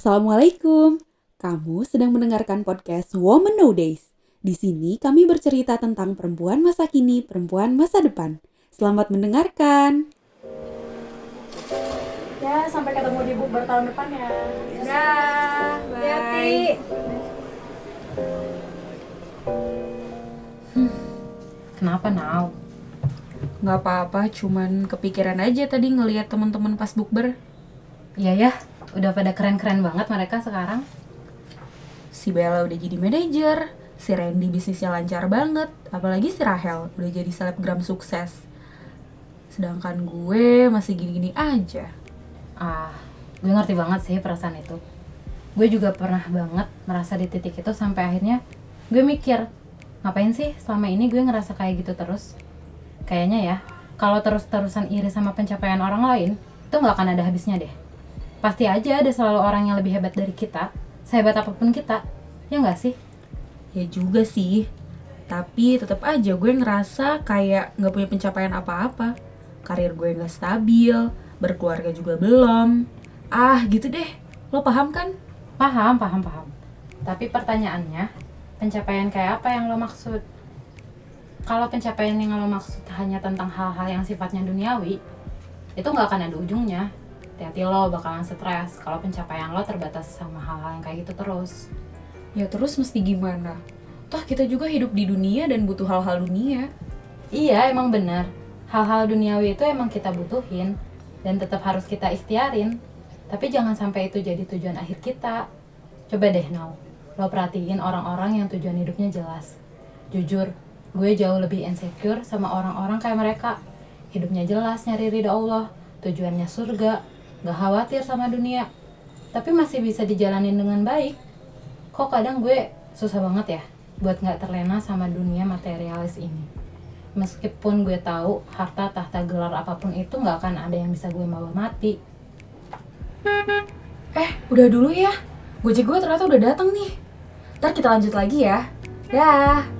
Assalamualaikum. Kamu sedang mendengarkan podcast Woman Nowadays. Di sini kami bercerita tentang perempuan masa kini, perempuan masa depan. Selamat mendengarkan. Ya, sampai ketemu di bukber tahun depan ya. Dah, Hati-hati. Kenapa now? Nggak apa-apa, cuman kepikiran aja tadi ngelihat teman-teman pas bukber. Iya ya, udah pada keren-keren banget mereka sekarang. Si Bella udah jadi manajer, si Randy bisnisnya lancar banget, apalagi si Rahel udah jadi selebgram sukses. Sedangkan gue masih gini-gini aja. Ah, gue ngerti banget sih perasaan itu. Gue juga pernah banget merasa di titik itu sampai akhirnya gue mikir, ngapain sih selama ini gue ngerasa kayak gitu terus? Kayaknya ya, kalau terus-terusan iri sama pencapaian orang lain, itu nggak akan ada habisnya deh. Pasti aja ada selalu orang yang lebih hebat dari kita, sehebat apa pun kita. Ya nggak sih? Ya juga sih, tapi tetap aja gue ngerasa kayak nggak punya pencapaian apa-apa. Karir gue nggak stabil, berkeluarga juga belum. Ah gitu deh, lo paham kan? Paham, paham, paham. Tapi pertanyaannya, pencapaian kayak apa yang lo maksud? Kalau pencapaian yang lo maksud hanya tentang hal-hal yang sifatnya duniawi, itu nggak akan ada ujungnya. Hati-hati lo bakalan stres kalau pencapaian lo terbatas sama hal-hal yang kayak gitu terus. Ya terus mesti gimana? Toh kita juga hidup di dunia dan butuh hal-hal dunia. Iya, emang bener. Hal-hal duniawi itu emang kita butuhin dan tetap harus kita ikhtiarin. Tapi jangan sampai itu jadi tujuan akhir kita. Coba deh, Now. Lo perhatiin orang-orang yang tujuan hidupnya jelas. Jujur, gue jauh lebih insecure sama orang-orang kayak mereka. Hidupnya jelas nyari ridho Allah, tujuannya surga, gak khawatir sama dunia. Tapi masih bisa dijalanin dengan baik. Kok kadang gue susah banget ya buat gak terlena sama dunia materialis ini meskipun gue tahu harta tahta gelar apa pun itu nggak akan ada yang bisa gue bawa mati Eh, udah dulu ya. Gojek gue ternyata udah datang nih. Ntar kita lanjut lagi ya. Dah.